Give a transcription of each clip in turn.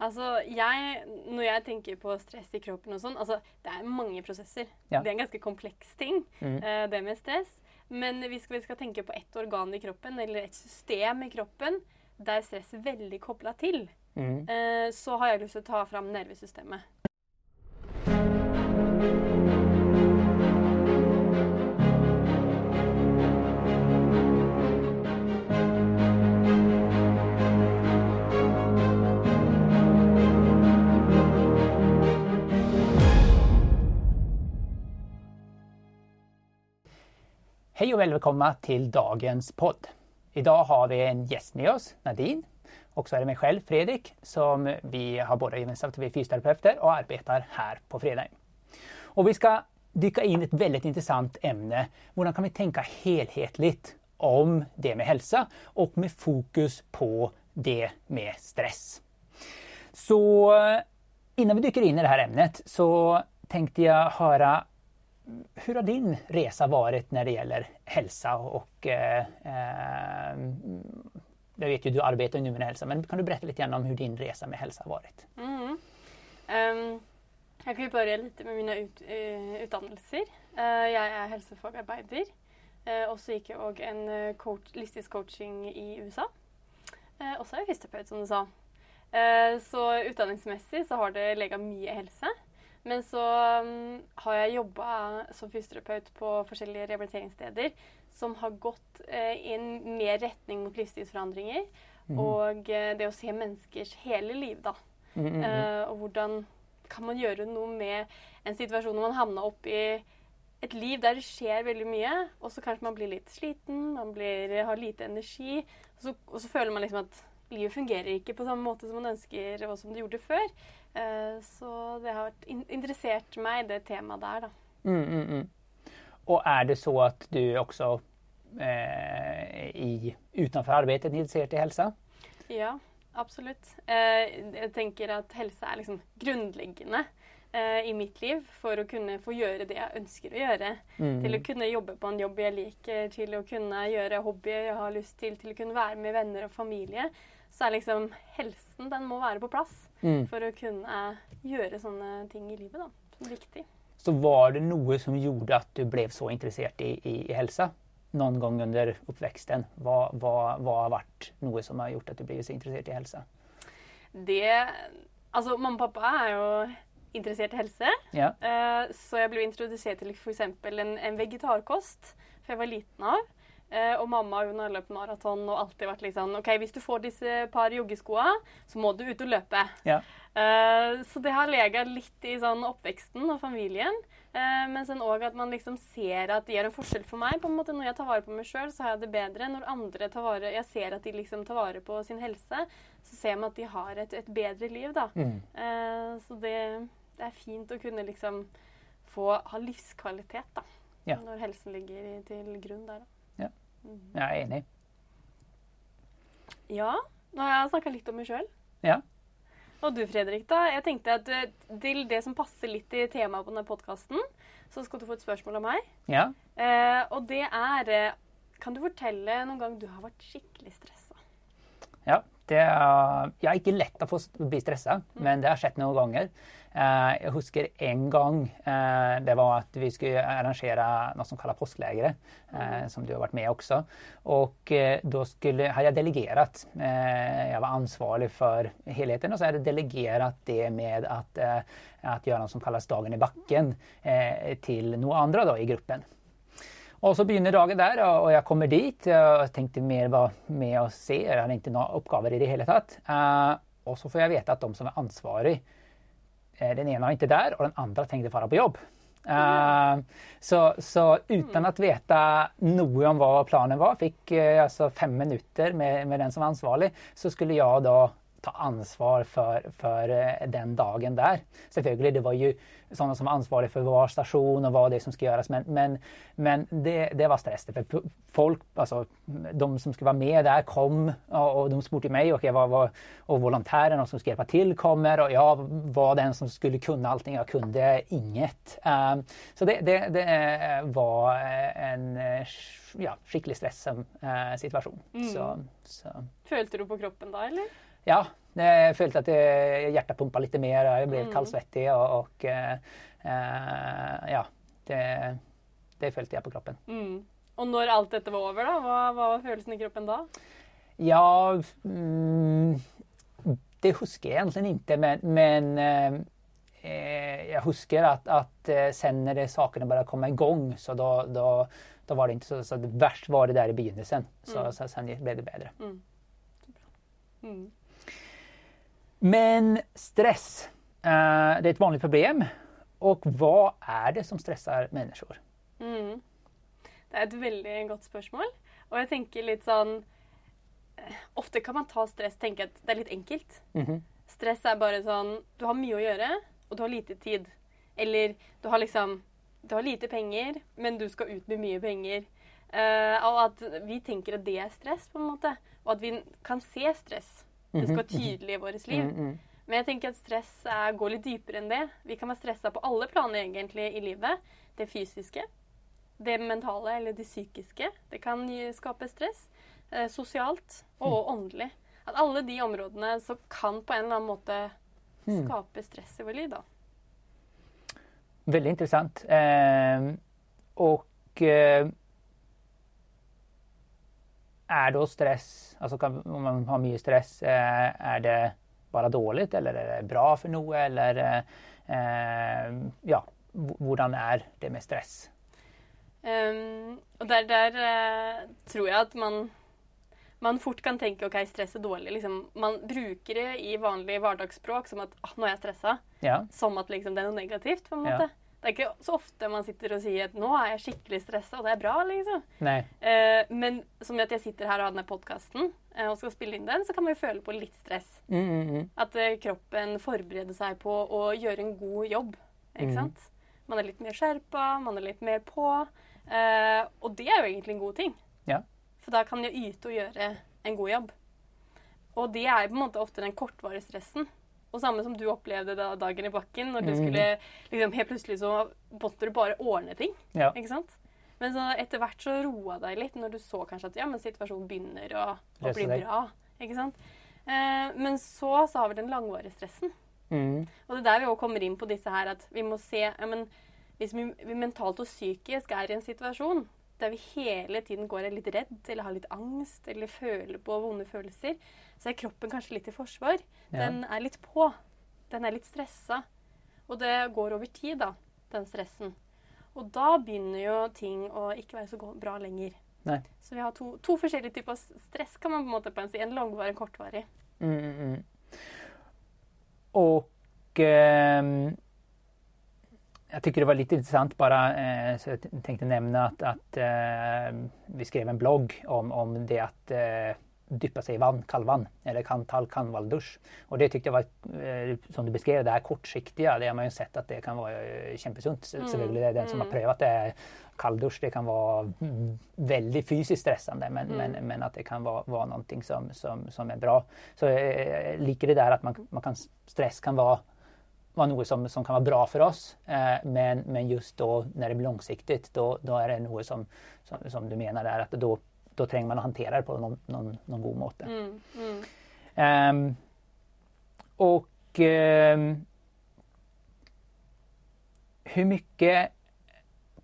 Altså, jeg, Når jeg tenker på stress i kroppen og sånn altså, Det er mange prosesser. Ja. Det er en ganske kompleks ting, Mm. uh, det med stress. Men hvis vi skal tenke på ett organ i kroppen, eller et system i kroppen, der stress er veldig kobla til, Mm. uh, så har jeg lyst til å ta fram nervesystemet. Hej og velkommen til dagens podd. dag har vi en gjest med oss, Nadine. Og så er det meg selv, Fredrik, som vi har både gemensamt. Vi är fysioterapeuter og arbeider her på fredag. Og vi skal dykke inn i veldig interessant intressant Hvordan kan vi tenke helhetlig om det med hälsa og med fokus på det med stress. Så innan vi dyker inn i det här ämnet så tänkte jag höra hur har din resa varit när det gäller hälsa och eh, eh, jag vet ju du arbetar nu med hälsa men kan du berätta lite grann om hur din resa med hälsa har varit? Mm. Um, jeg kan jo börja litt med mine ut, uh, utdannelser. Uh, jeg er helsefagarbeider. Uh, og så gikk jeg òg en eh, coach, listisk i USA. Uh, och så er jeg fysioterapeut, som du sa. Eh, så utdanningsmessig så har det lega mye helse. Men så um, har jeg jobba som fysioterapeut på forskjellige rehabiliteringssteder som har gått uh, i en mer retning mot livsstilsforandringer. Og uh, det å se menneskers hele liv, da. Mm, mm, mm. Eh, og hvordan kan man gjøre noe med en situasjon hvor man havna opp i et liv der det skjer veldig mye, og så kanskje man blir litt sliten, man blir, har lite energi, og så, og så føler man liksom at livet fungerer ikke på samme måte som man ønsker, og som det gjorde før. Eh, så det har interessert meg, det temaet der, da. Mm, mm, mm. Og er det så at du også eh, i, utenfor arbeidet er interessert i helse? Ja, absolutt. Eh, jeg tenker at helse er liksom grunnleggende eh, i mitt liv for å kunne få gjøre det jeg ønsker å gjøre. Mm. Til å kunne jobbe på en jobb jeg liker, til å kunne gjøre hobbyer jeg har lyst til, til å kunne være med venner og familie. Så er liksom helsen den må være på plass Mm. for å kunne gjøre sånne ting i livet. da, som er viktig. Så var det noe som gjorde at du ble så interessert i, i, i helse? noen gang under oppveksten? Hva, hva, hva, har vært noe som har gjort at du ble så interessert i helse? Det Altså, mamma og pappa er jo interessert i helse. Ja. Uh, Så jeg ble introdusert til f.eks. En, en vegetarkost for jeg var liten av. Uh, og mamma hun har løpt maraton og alltid vært liksom OK, hvis du får disse par joggeskoa, så må du ut og løpe. Ja. Uh, så det har lega litt i sånn oppveksten og familien. Uh, men sen òg at man liksom ser at det gjør en forskjell for meg. på en måte Når jeg tar vare på meg sjøl, så har jeg det bedre. Når andre tar vare Jeg ser at de liksom tar vare på sin helse, så ser man at de har et, et bedre liv, da. Mm. Så det, det er fint å kunne liksom få ha livskvalitet, da. Ja. Når helsen ligger i- til grunn der, da. Ja. Jeg er enig. Ja, nå har jeg snakka litt om meg sjøl. Ja. Og du, Fredrik, da. Jeg tenkte at eh, til det som passer litt i temaet på denne podkasten, så skal du få et spørsmål av meg. Ja. Eh, og det er eh, Kan du fortelle noen gang du har vært skikkelig stressa? ja. Det er, jeg er ikke lett å få bli stressa, men det har skjedd noen ganger. Eh, jeg husker en gang eh, det var at vi skulle arrangere noe som kalles påskeleire, eh, som du har vært med også. Og da skulle, har jeg delegert. Eh, jeg var ansvarlig for helheten, og så har jeg delegert det med at, at gjøre noe som kalles Dagen i bakken eh, til noen andre da, i gruppen. Og så begynner dagen der, og jeg kommer dit. og tenkte mer hva med å se. Jeg hadde ikke noen oppgaver i det hele tatt. Eh, og så får jeg vite at de som er ansvarlig, eh, den ene var ikke der, og den andre tenkte være på jobb. Eh, så, så uten å vite noe om hva planen var, fikk uh, altså fem minutter med, med den som var ansvarlig, så skulle jeg da ta ansvar for, for eh, den dagen der. Selvfølgelig, det var jo sånne som var ansvarlige for hver stasjon og hva det som skulle gjøres, men, men, men det, det var stress. For folk, altså de som skulle være med der, kom, og, de spurte meg, og, jeg var, var, volontærene som skulle hjelpe til, kommer, og jeg var den som skulle kunne allting. Jeg kunne inget. Um, så det, det, det eh, var en eh, ja, skikkelig stressom eh, situasjon. Så, så Følte du på kroppen da, eller? Ja, jeg følte at hjertet pumpa litt lite mer, og jeg Mm. kallsvettig Og, og eh, eh, ja, det, det følte jeg på kroppen. Mm. Og når alt dette var over, da, hva, hva var følelsen i kroppen da? Ja, mm, det husker jeg egentlig ikke, men, men eh, eh, jeg husker at, at eh, sen når sakene bare kom i gang, så da, da, da var det ikke så, så verst var det der i begynnelsen. Så, Mm. så sen ble det bedre. Mm. Men stress, eh, det er et vanlig problem. Og hva er det som stresser mennesker? Mm. Det er et veldig godt spørsmål. Og jeg tenker litt sånn eh, Ofte kan man ta stress tenke at det er litt enkelt. Mhm. Stress er bare sånn Du har mye å gjøre, og du har lite tid. Eller du har liksom Du har lite penger, men du skal ut med mye penger. Uh, og at vi tenker at det er stress, på en måte. Og at vi kan se stress. Det skal være tydelig i vårt liv. Mm, mm. Men jeg tenker at stress er, går litt dypere enn det. Vi kan være stressa på alle planer egentlig i livet. Det fysiske, det mentale eller det psykiske. Det kan skape stress. Eh, sosialt og åndelig. At alle de områdene så kan på en eller annen måte skape stress i vårt liv. da. Veldig interessant. Eh, og eh, er da stress altså kan, Om man har mye stress, eh, er det bare dårlig, eller er det bra for noe? Eller eh, Ja, hvordan er det med stress? Um, og der, der uh, tror jeg at man, man fort kan tenke ok, stress er dårlig. Liksom, man bruker det i vanlig hverdagsspråk som at ah, nå er jeg stressa. Ja. Som at liksom, det er noe negativt. på en Ja. Det er ikke så ofte man sitter og sier at nå er jeg skikkelig stressa, og det er bra. liksom. Eh, men som at jeg sitter her og har denne podkasten eh, og skal spille inn den, så kan man jo føle på litt stress. Mm, mm, mm. At eh, kroppen forbereder seg på å gjøre en god jobb. Ikke Mhm. sant? Man er litt mer skjerpa, man er litt mer på. Eh, og det er jo egentlig en god ting. Ja. For da kan jeg yte og gjøre en god jobb. Og det er på en måte ofte den kortvarige stressen. Og samme som du opplevde da dagen i bakken, når du Mhm. skulle liksom Helt plutselig så måtte du bare ordne ting. Ja. Ikke sant? Men så etter hvert så roa deg litt når du så kanskje at ja, men situasjonen begynner å, å bli bra. Ikke sant? Eh, men så, så har vi den langvarige stressen. Mm. Og det er der vi også kommer inn på disse her at vi må se ja, men Hvis vi, vi mentalt og psykisk er i en situasjon der vi hele tiden går er litt redd eller har litt angst eller føler på vonde følelser, så er kroppen kanskje litt i forsvar. Ja. Den er litt på. Den er litt stressa. Og det går over tid, da, den stressen. Og da begynner jo ting å ikke være så bra lenger. Nei. Så vi har to, to forskjellige typer stress, kan man på en måte på en si. En langvarig og en kortvarig. Mm, mm, Og Och ehm, tykker det var litt interessant, bare eh, så jeg tenkte å nevne at, at eh, vi skrev en blogg om, om det at eh, dyppe seg i vann, kallvann, eller kall kallvalldusj. Og det tyckte jeg var, eh, som du beskrev, det er kortsiktige. det har man jo sett at det kan være kjempesunt. kämpesunt. Selvfølgelig, det er den som har prövat det, kalldusch, det kan være veldig fysisk stressende, men, men, men, men at det kan være, være noe som, som, som er bra. Så jeg liker det der at man, man kan, stress kan vara, vara noe som, som kan være bra for oss. Eh, men, men just då når det blir langsiktig, da er det noe som, som, som du mener der, at da, trenger man å håndtere det på noen, noen, noen god måte. Mm, mm. Um, og um, Hvor mye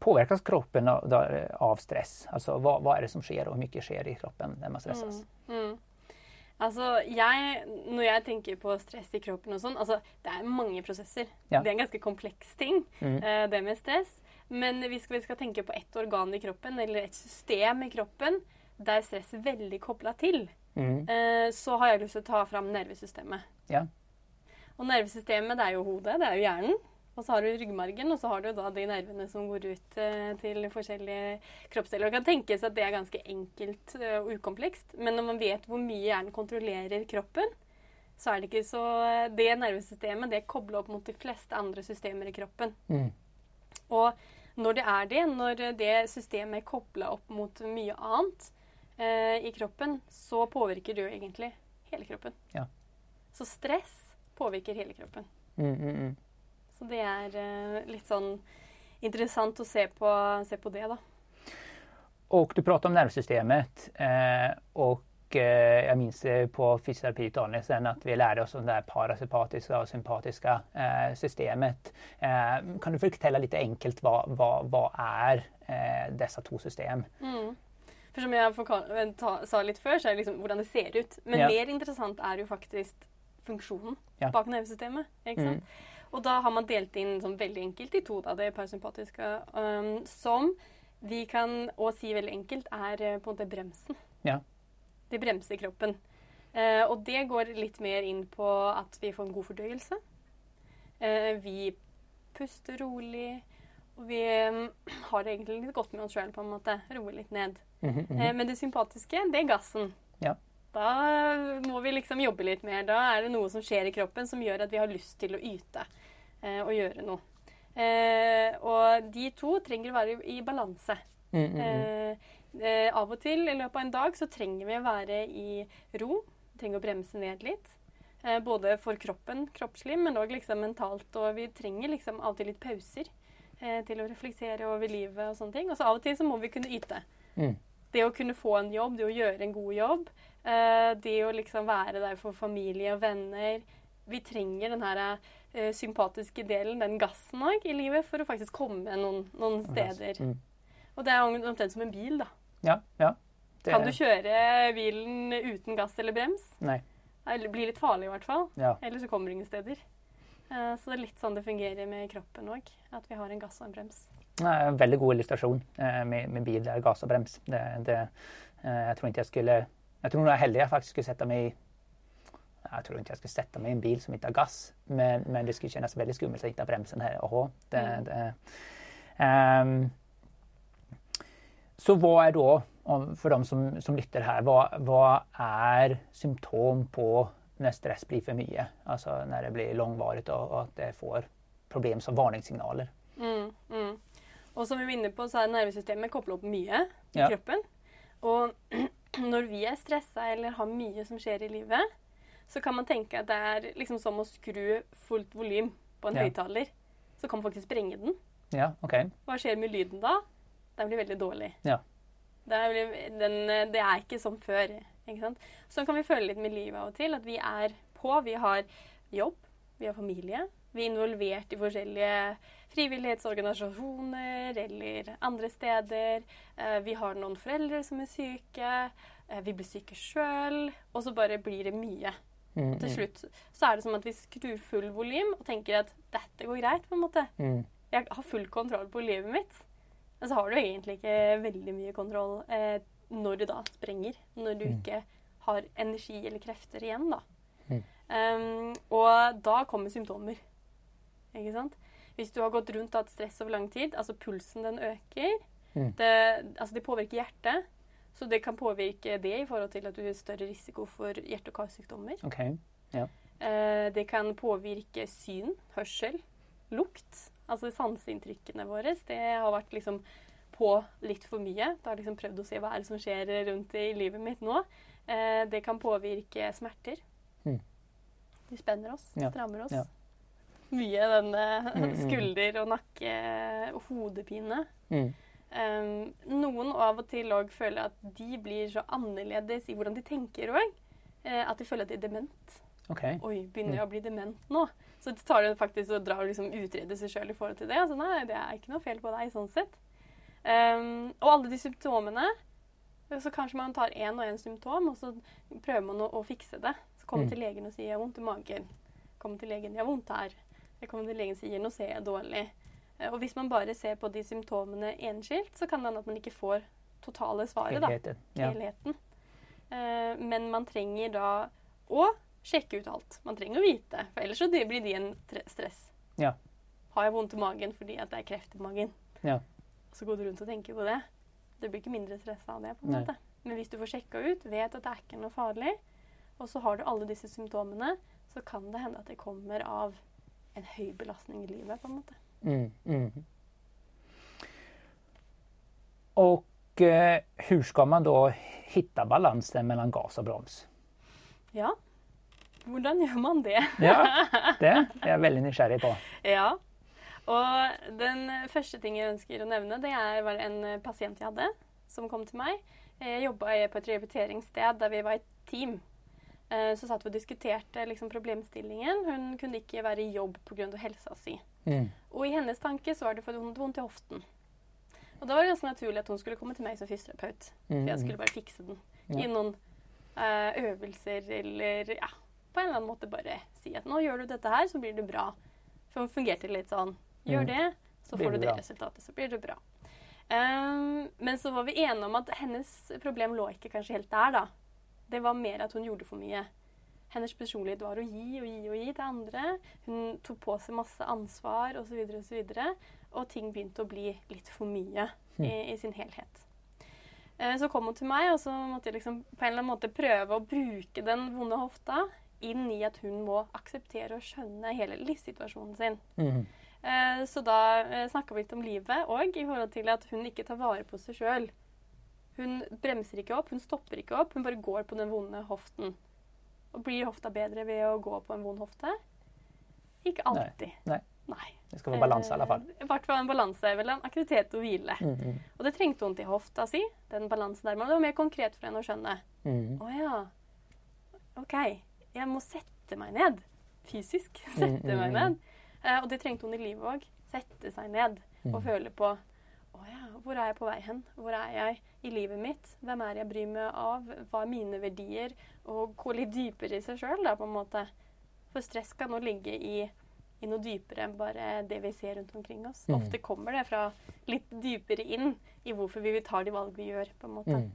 påverkas kroppen av, av stress? Altså hva, hva, er det som sker og hvor mye sker i kroppen når man stressas? Mm. Altså, jeg, Når jeg tenker på stress i kroppen og sånn altså, Det er mange prosesser. Ja. Det er en ganske kompleks ting, Mm. uh, det med stress. Men hvis vi skal tenke på ett organ i kroppen, eller et system i kroppen, der stress er veldig kobla til, Mm. uh, så har jeg lyst til å ta fram nervesystemet. Ja. Og nervesystemet, det er jo hodet, det er jo hjernen. Og så har du ryggmargen, og så har du da de nervene som går ut eh, til forskjellige kroppsdeler. Det kan tenkes at det er ganske enkelt eh, og ukomplekst, men når man vet hvor mye hjernen kontrollerer kroppen, så er det ikke så Det nervesystemet det kobler opp mot de fleste andre systemer i kroppen. Mm. Og når det er det, når det systemet er kobla opp mot mye annet eh, i kroppen, så påvirker det jo egentlig hele kroppen. Ja. Så stress påvirker hele kroppen. Mm, mm, mm. Så det er eh, litt sånn interessant å se på, se på det, da. Och du pratar om nervsystemet eh, och eh, jag minns på fysioterapiutdannelsen att vi lärde oss om det parasympatiske parasympatiska och sympatiska eh, systemet. Eh, kan du fortelle litt enkelt hva, hva, hva er eh, disse to system? Mm. For som jeg sa litt før, så er det liksom hvordan det ser ut. Men Ja. mer interessant er jo faktisk funksjonen Ja. bak nervesystemet. Ikke sant? Og da har man delt inn sånn veldig enkelt i to, da, det parasympatiske, um, som vi kan òg si veldig enkelt er eh, på en måte bremsen. Ja. Det bremser kroppen. Uh, og det går litt mer inn på at vi får en god fordøyelse. Uh, vi puster rolig. Og vi har det egentlig litt godt med oss sjøl, på en måte. Roer litt ned. Mm -hmm. uh, men det sympatiske, det er gassen. Ja. Da må vi liksom jobbe litt mer. Da er det noe som skjer i kroppen som gjør at vi har lyst til å yte eh, og gjøre noe. Eh, og de to trenger å være i, i balanse. Mm, mm, mm. Eh, eh, av og til i løpet av en dag så trenger vi å være i ro. Vi trenger å bremse ned litt. Eh, både for kroppen, kroppslig, men òg liksom mentalt. Og vi trenger liksom av og til litt pauser eh, til å reflektere over livet og sånne ting. Og så av og til så må vi kunne yte. Mm. Det å kunne få en jobb, det å gjøre en god jobb, eh, det å liksom være der for familie og venner. Vi trenger den her eh, sympatiske delen, den gassen òg, i livet for å faktisk komme noen, noen steder. Mm. Og det er omtrent som en bil, da. Ja, ja. Det- Kan du kjøre bilen uten gass eller brems? Nei. Det blir litt farlig i hvert fall. Ja. Eller så kommer du ingen steder. Eh, Så det er litt sånn det fungerer med kroppen òg. At vi har en gass og en brems. Nei, en veldig god illustrasjon med, med bil gass og brems. Det, det, jeg tror ikke jeg skulle Jeg tror jeg heldig jeg faktisk skulle sette meg i jeg tror ikke jeg skulle sette meg i en bil som ikke har gass, men, men det skulle kjennes veldig skummelt å ikke ha bremsen her. Aha, det, Mm. det, Um, så hva er da, for dem som, som lytter her, hva, hva er symptom på når stress blir for mye? Altså når det blir langvarig og, og at det får problem som varningssignaler. Mm, mm. Og som vi var inne på, så er nervesystemet kobla opp mye i Ja. kroppen. Og når vi er stressa eller har mye som skjer i livet, så kan man tenke at det er liksom som å skru fullt volym på en Ja. høyttaler. Så kan man faktisk sprenge den. Ja, OK. Hva skjer med lyden da? Den blir veldig dårlig. Ja. Det er, den, det er ikke som før. Ikke sant? Sånn kan vi føle litt med livet av og til. At vi er på. Vi har jobb, vi har familie. Vi er involvert i forskjellige frivillighetsorganisasjoner eller andre steder. Eh, Vi har noen foreldre som er syke. Eh, Vi blir syke sjøl. Og så bare blir det mye. Mm, Og til mm, slutt så er det som at vi skrur full volym og tenker at dette går greit. på en måte mm. jeg har full kontroll på livet mitt. Men så har du egentlig ikke veldig mye kontroll eh, når du da sprenger. Når du Mm. ikke har energi eller krefter igjen, da. Um, og da kommer symptomer. Ikke sant? Hvis du har gått rundt og hatt stress over lang tid, altså pulsen den øker Mm. det, altså det påvirker hjertet. Så det kan påvirke det i forhold til at du har større risiko for hjerte- og karsykdommer. OK. Eh, det kan påvirke syn, hørsel, lukt. Altså sanseinntrykkene våre. Det har vært liksom på litt for mye. Da har jeg liksom prøvd å se hva er det som skjer rundt i livet mitt nå. Eh, det kan påvirke smerter. Mm. De spenner oss, Ja, strammer oss. ja. Mye denne Mm, mm. skulder- og nakke- og hodepine. Mm. Um, noen av og til òg føler at de blir så annerledes i hvordan de tenker òg. at de føler at de er dement. Okay. Oi, begynner Mm. jeg å bli dement nå? Så det tar det faktisk og drar og liksom utreder seg sjøl i forhold til det. Altså, nei, det er ikke noe feil på deg sånn sett. Um, og alle de symptomene Så kanskje man tar én og én symptom, og så prøver man å, å fikse det. Så kommer Mm. til legen og sier 'jeg har vondt i magen'. Kommer til legen 'jeg har vondt her'. Jeg kommer til legen og sier 'nå ser jeg dårlig'. Eh, Og hvis man bare ser på de symptomene enskilt, så kan det hende at man ikke får totale svaret. da Helheten. Ja. Eh, men man trenger da å sjekke ut alt. Man trenger å vite, for ellers så blir det en stress. Ja. Har jeg vondt i magen fordi at det er kreft i magen? Ja. Så går du rundt og tenker på det. Det blir ikke mindre stress av det. på en Nei. måte. Men hvis du får sjekka ut, vet at det er ikke noe farlig, og så har du alle disse symptomene, så kan det hende at det kommer av en høy belastning i livet. på en måte. Mm, mm. Och eh, hur ska man da finne balansen mellom gas og broms? Ja, hvordan gjør man det? Ja, det er jeg veldig nysgjerrig på. Ja. Og den første ting jeg ønsker å nevne, det er, var en pasient jeg hadde som kom til meg. Jeg jobba på et rehabiliteringssted der vi var et team. Eh, så satt vi og diskuterte liksom, problemstillingen. Hun kunne ikke være i jobb pga. helsa si. Mm. Og i hennes tanke så var det fordi hun hadde vondt i hoften. Og da var det ganske naturlig at hun skulle komme til meg som fysioterapeut. For jeg skulle bare fikse den Ja. i noen uh, øvelser eller ja, på en eller annen måte bare si at nå gjør du dette her, så blir det bra. For hun fungerte litt sånn gjør Mm. det, så får du det det bra. resultatet, så blir det bra. Um, men så var vi enige om at hennes problem lå ikke kanskje helt der, da. Det var mer at hun gjorde for mye. Hennes personlighet var å gi og gi og gi til andre. Hun tok på seg masse ansvar osv. Og, så videre, og ting begynte å bli litt for mye i, i sin helhet. Eh, Så kom hun til meg, og så måtte jeg liksom på en eller annen måte prøve å bruke den vonde hofta inn i at hun må akseptere og skjønne hele livssituasjonen sin. Mm. Så da eh, snakka vi litt om livet òg, i forhold til at hun ikke tar vare på seg sjøl. Hun bremser ikke opp, hun stopper ikke opp, hun bare går på den vonde hoften. Og blir hofta bedre ved å gå på en vond hofte? Ikke alltid. Nei. Nei. Det skal være balanse i alle fall. Eh, I hvert fall en balanse mellom aktivitet og hvile. Mm, -hmm. Og det trengte hun til hofta si, den balansen der. Men det var mer konkret for henne å skjønne. mm. Å ja. OK. Jeg må sette meg ned. Fysisk sette Mm, -hmm. meg mm. ned. Eh, og det trengte hun i livet òg. Sette seg ned og Mm. føle på Å ja, hvor er jeg på vei hen? Hvor er jeg i livet mitt? Hvem er jeg bryr meg av? Hva er mine verdier? Og gå litt dypere i seg sjøl, da, på en måte. For stress kan nå ligge i, i noe dypere enn bare det vi ser rundt omkring oss. Mm. Ofte kommer det fra litt dypere inn i hvorfor vi tar de valg vi gjør, på en måte Mm.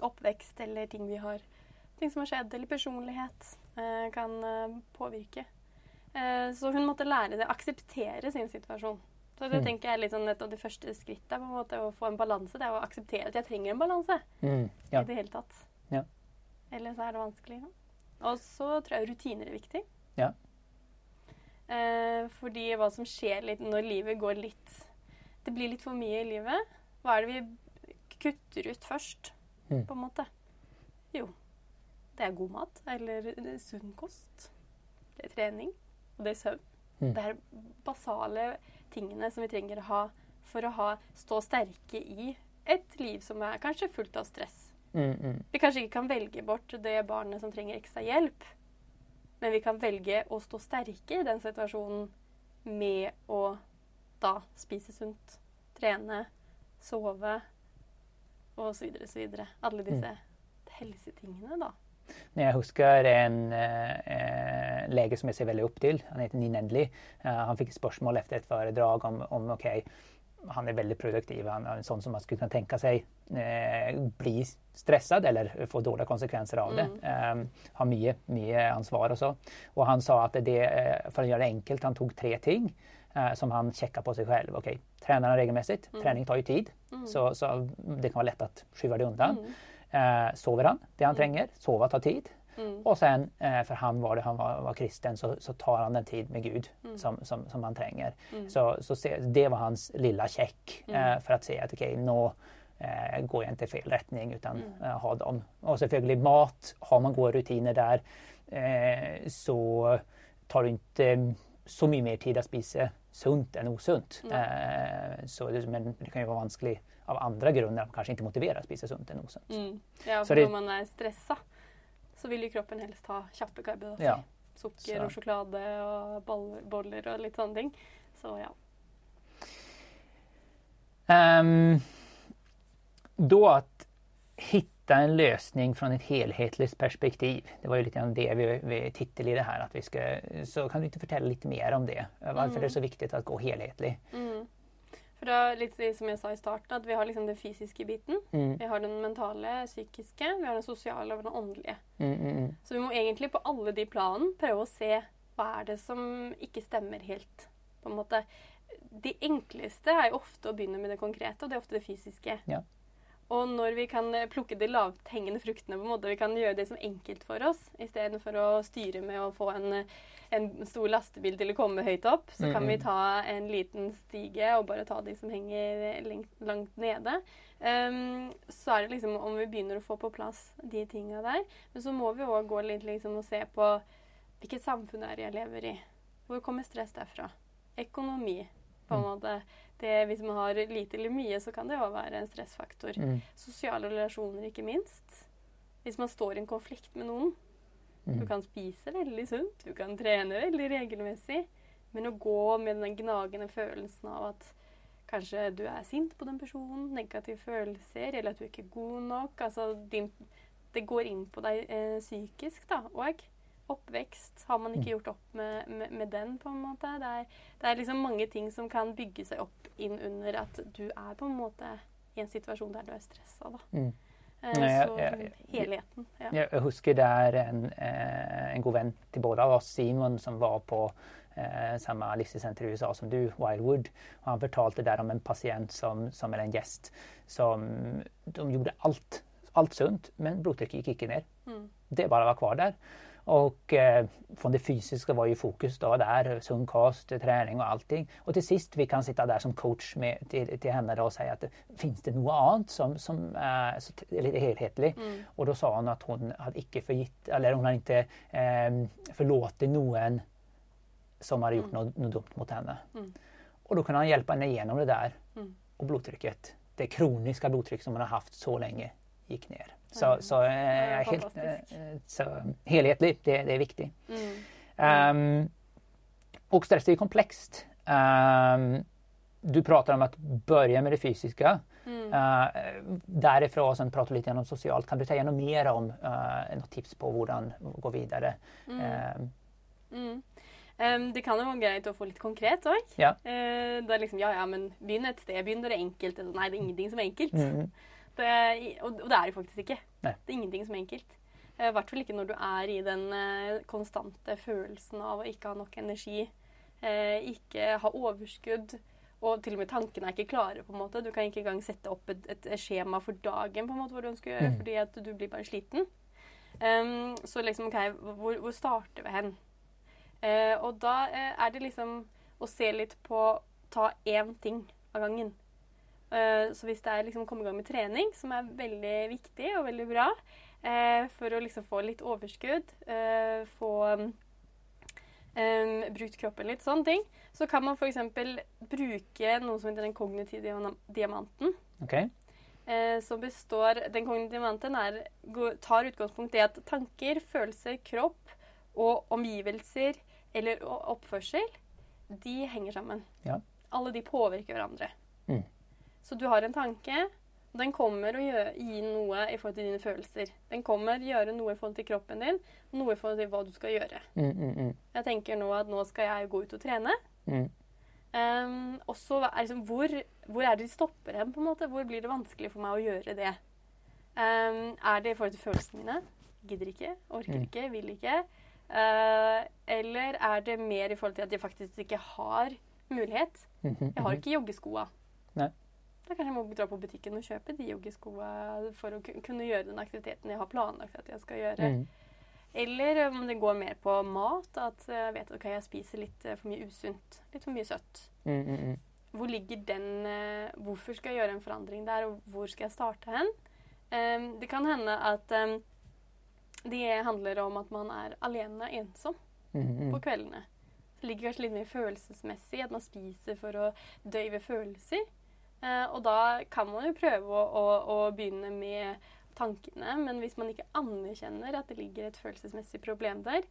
oppvekst eller ting vi har ting som har skjedd, eller personlighet eh, kan eh, påvirke. Eh, så hun måtte lære det, akseptere sin situasjon. Så det Mm. tenker jeg er litt sånn et av de første skrittene på en måte, å få en balanse. Det er å akseptere at jeg trenger en balanse Mm. Ja. i det hele tatt. Ja. Ellers er det vanskelig. Ja. Og så tror jeg rutiner er viktig. Ja. Eh, fordi hva som skjer litt når livet går litt Det blir litt for mye i livet. Hva er det vi kutter ut først, Mm. på en måte? Jo, det er god mat. Eller er sunn kost. Det er trening. Og det er søvn. Mm. Det er basale tingene som vi trenger å ha for å ha, stå sterke i et liv som er kanskje fullt av stress. Mm, mm. Vi kanskje ikke kan velge bort det barnet som trenger ekstra hjelp, men vi kan velge å stå sterke i den situasjonen med å da spise sunt, trene, sove og så videre, så videre. Alle disse helsetingene, da. Jeg husker en eh, eh, lege som jeg ser veldig opp til. Han heter Ninendli. Eh, han fikk spørsmål etter et foredrag om, om ok, han er veldig produktiv. Han er en sånn som man skulle kunne tenke seg eh, bli stresset eller få dårlige konsekvenser av det. Eh, har mye, mye ansvar og så. Og han sa at det, eh, for å gjøre det enkelt, han tok tre ting som han sjekka på seg selv. Ok, Trener han regelmessig? Trening tar jo tid, så, så det kan være lett å skyve det unna. Eh, sover han det han trenger? Sove tar tid. Och sen, eh, för han var det, han var, var kristen, så, så tar han den tid med Gud som, som, som han trenger. Så, så se, det var hans lilla check eh, for å se at okej, nå eh, går jeg ikke i fel retning, utan eh, ha dem. Och selvfølgelig mat, har man gode rutiner der, eh, så tar det ikke så mye mer tid å spise sunt enn usunt. Eh, så det, men det kan jo være vanskelig av andre grunner, kanskje ikke motiverer å spise sunt enn Mm. Ja, for det- når man er stressa, så vil jo kroppen helst ha kjappe karbohydrater. Ja. Sukker Så- sjokolade og boller, boller og litt sånne ting. Så ja. Um, då att hitta en lösning från ett helhetligt perspektiv. Det var ju lite grann det vi, vi titel i det här. Att vi ska, så kan du inte fortelle lite mer om det? Varför det är så viktigt att gå helhetlig? Mm. For da, litt som jeg sa i starten, at vi har liksom den fysiske biten. Mm, Vi har den mentale, psykiske, vi har den sosiale og den åndelige. mm, mm, mm. Så vi må egentlig på alle de planene prøve å se hva er det som ikke stemmer helt. på en måte. De enkleste er jo ofte å begynne med det konkrete, og det er ofte det fysiske. Ja. Og når vi kan eh, plukke de lavthengende fruktene, på en måte, vi kan gjøre det som enkelt for oss, istedenfor å styre med å få en, eh, en stor lastebil til å komme høyt opp, så kan Mm, vi mm. ta en liten stige og bare ta de som henger lengt, langt nede. Um, så er det liksom om vi begynner å få på plass de tinga der. Men så må vi òg gå litt liksom og se på hvilket samfunn er jeg lever i. Hvor kommer stress derfra? Økonomi. på en måte. Det, hvis man har lite eller mye, så kan det òg være en stressfaktor. Mm. Sosiale relasjoner, ikke minst. Hvis man står i en konflikt med noen. Mm. Du kan spise veldig sunt, du kan trene veldig regelmessig. Men å gå med den gnagende følelsen av at kanskje du er sint på den personen, negative følelser, eller at du ikke er god nok altså din, Det går inn på deg eh, psykisk, da. Og oppvekst. Har man ikke Mm. gjort opp med, med, med den, på en måte? Det er, det er liksom mange ting som kan bygge seg opp inn under at du er på en måte i en situasjon der du er stressa, da. Mm. Eh, Nei, jeg- så jeg- helheten. Ja. Jeg husker det er en, eh, en god venn til både av oss, Simon, som var på eh, samme livsstilssenter i USA som du, Wildwood. Og han fortalte der om en pasient som, som er en gjest som de gjorde alt, alt sunt, men blodtrykket gikk ikke ned. Mm. Det bare var kvar der. Och eh, från det fysiska var ju fokus då där, sund kost, träning och allting. Och till sist vi kan sitta där som coach med, till, till henne då och säga att finns det något annat som, som är t- lite helhetligt? Mm. Och då sa hon att hon hade inte förgitt, eller hon hade inte eh, förlåtit någon som hade gjort Mm. något, något dumt mot henne. Mm. Och då kunde han hjälpa henne igenom det där. Mm. Och blodtrycket, det kroniska blodtryck som hon har haft så länge, gick ner. Så, så, eh, helt, eh, så helhetlig, det, det er viktig. Mm. Ehm, och stress är ju komplext. Ehm, du pratar om att börja med det fysiska. Mm. Uh, därifrån sen pratar du lite om socialt. Kan du säga något mer om uh, något tips på hur man går vidare? Mm. Em, det kan jo være greit å få litt konkret òg. Ja. det er liksom ja, ja, men begynn et sted. Begynn når det er enkelt. Nei, det er ingenting som er enkelt. mm, Det, er- og, det er det faktisk ikke. Nei. Det er ingenting som er enkelt. Eh, I hvert fall ikke når du er i den eh, konstante følelsen av å ikke ha nok energi, eh, ikke ha overskudd, og til og med tankene er ikke klare. på en måte. Du kan ikke engang sette opp et, et skjema for dagen på en måte, hva du ønsker å gjøre, Mm. fordi at du blir bare sliten. Um, så liksom, ok, hvor, hvor starter vi hen? Uh, og da uh, er det liksom å se litt på ta én ting av gangen. Eh, så hvis det er liksom komme i gang med trening, som er veldig viktig og veldig bra, eh, for å liksom få litt overskudd, eh, få um, brukt kroppen litt, sånne ting, så kan man f.eks. bruke noe som heter den kognitive diamanten. Okay. Som består Den kognitive diamanten er, tar utgangspunkt i at tanker, følelser, kropp og omgivelser eller oppførsel, de henger sammen. Ja. Alle de påvirker hverandre. Mm. Så du har en tanke, og den kommer å gjøre, gi noe i forhold til dine følelser. Den kommer å gjøre noe i forhold til kroppen din, og noe i forhold til hva du skal gjøre. Mm, mm, mm, Jeg tenker nå at nå skal jeg gå ut og trene. mm. Um, og så er liksom, hvor, hvor er det de stopper hen? på en måte? Hvor blir det vanskelig for meg å gjøre det? Um, er det i forhold til følelsene mine? Gidder ikke, orker Mm. ikke, vil ikke. Uh, eller er det mer i forhold til at jeg faktisk ikke har mulighet? Mhm, Jeg har mhm. ikke joggeskoa. Nei. Da kanskje jeg må dra på butikken og kjøpe de joggeskoa for å kunne gjøre den aktiviteten jeg har planlagt at jeg skal gjøre. Mm, Eller om det går mer på mat. At jeg vet at okay, jeg spiser litt eh, for mye usunt. Litt for mye søtt. mm, mm, mm. Hvor ligger den eh, Hvorfor skal jeg gjøre en forandring der, og hvor skal jeg starte hen? Em, det kan hende at em, det handler om at man er alene ensom Mm, mm. på kveldene. Det ligger kanskje litt mer følelsesmessig at man spiser for å døyve følelser. Eh, og da kan man jo prøve å, å, å begynne med tankene, men hvis man ikke anerkjenner at det ligger et følelsesmessig problem der,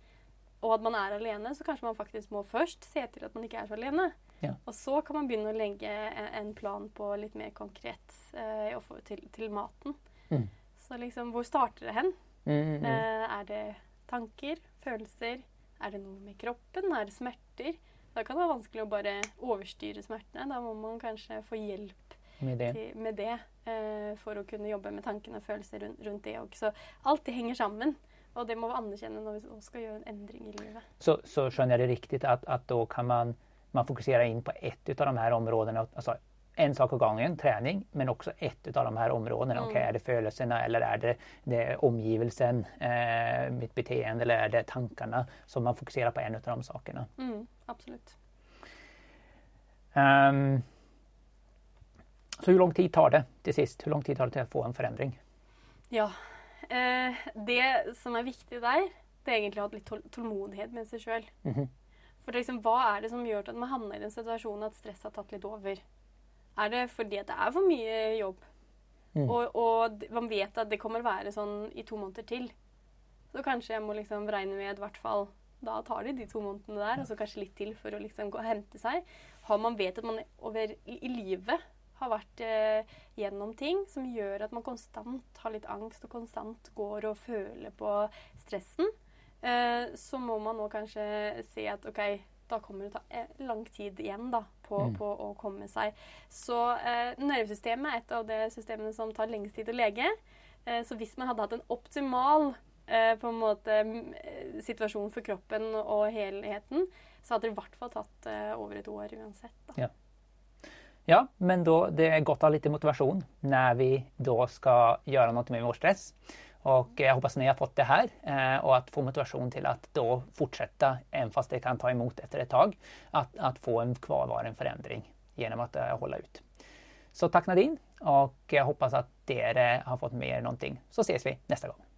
og at man er alene, så kanskje man faktisk må først se til at man ikke er så alene. Ja. Og så kan man begynne å legge en, plan på litt mer konkret eh, til, til maten. Mm. Så liksom, hvor starter det hen? Mm, mm, mm. Eh, er det tanker, følelser? Er det noe med kroppen? Er det smerter? Da kan det være vanskelig å bare overstyre smertene. Da må man kanskje få hjelp Med det. til, med det eh, for å kunne jobbe med tankene og følelser rundt, rundt det òg. Så alt det henger sammen. Og det må vi anerkjenne når vi skal gjøre en endring i livet. Så, så skjønner jeg det riktig at, at da kan man, man fokusere inn på ett av de her områdene? Alltså en sak av gangen, trening, men också ett av de här områdena. Mm. Okay, är det födelserna eller är det, det omgivelsen, eh, mitt beteende eller är det tankarna? Så man fokuserar på en av de sakerna. Mm, absolutt. Um, så hur lång tid tar det till sist? Hur lång tid tar det till att få en förändring? Ja. Eh, det som er viktig der, det er egentlig å ha litt tålmodighet med seg sjøl. -hmm. For liksom, hva er det som gjør at man havner i den situasjonen at stress har tatt litt over? Er det fordi at det er for mye jobb? Mm. Og, og, man vet at det kommer å være sånn i to måneder til. Så kanskje jeg må liksom regne med i hvert fall Da tar de de to månedene der, og så kanskje litt til for å liksom gå og hente seg. Har man vet at man over i livet har vært eh, gjennom ting som gjør at man konstant har litt angst og konstant går og føler på stressen, eh, så må man nå kanskje se at OK, da kommer det å ta eh, lang tid igjen da, på, mm. på, å komme seg. Så eh, nervesystemet er et av de systemene som tar lengst tid å lege. Eh, så hvis man hadde hatt en optimal eh, på en måte situasjon for kroppen og helheten, så hadde det i hvert fall tatt over et år uansett. Da. Ja. Ja, men da, det er godt å ha litt motivasjon når vi da skal gjøre noe med vår stress. Och jag hoppas ni har fått det här og och att få motivation till att då fortsätta, även fast det kan ta emot efter ett tag, att, att få en kvarvaren förändring genom att holde hålla ut. Så tack Nadine och jag hoppas att det har fått med er någonting. Så ses vi nästa gång.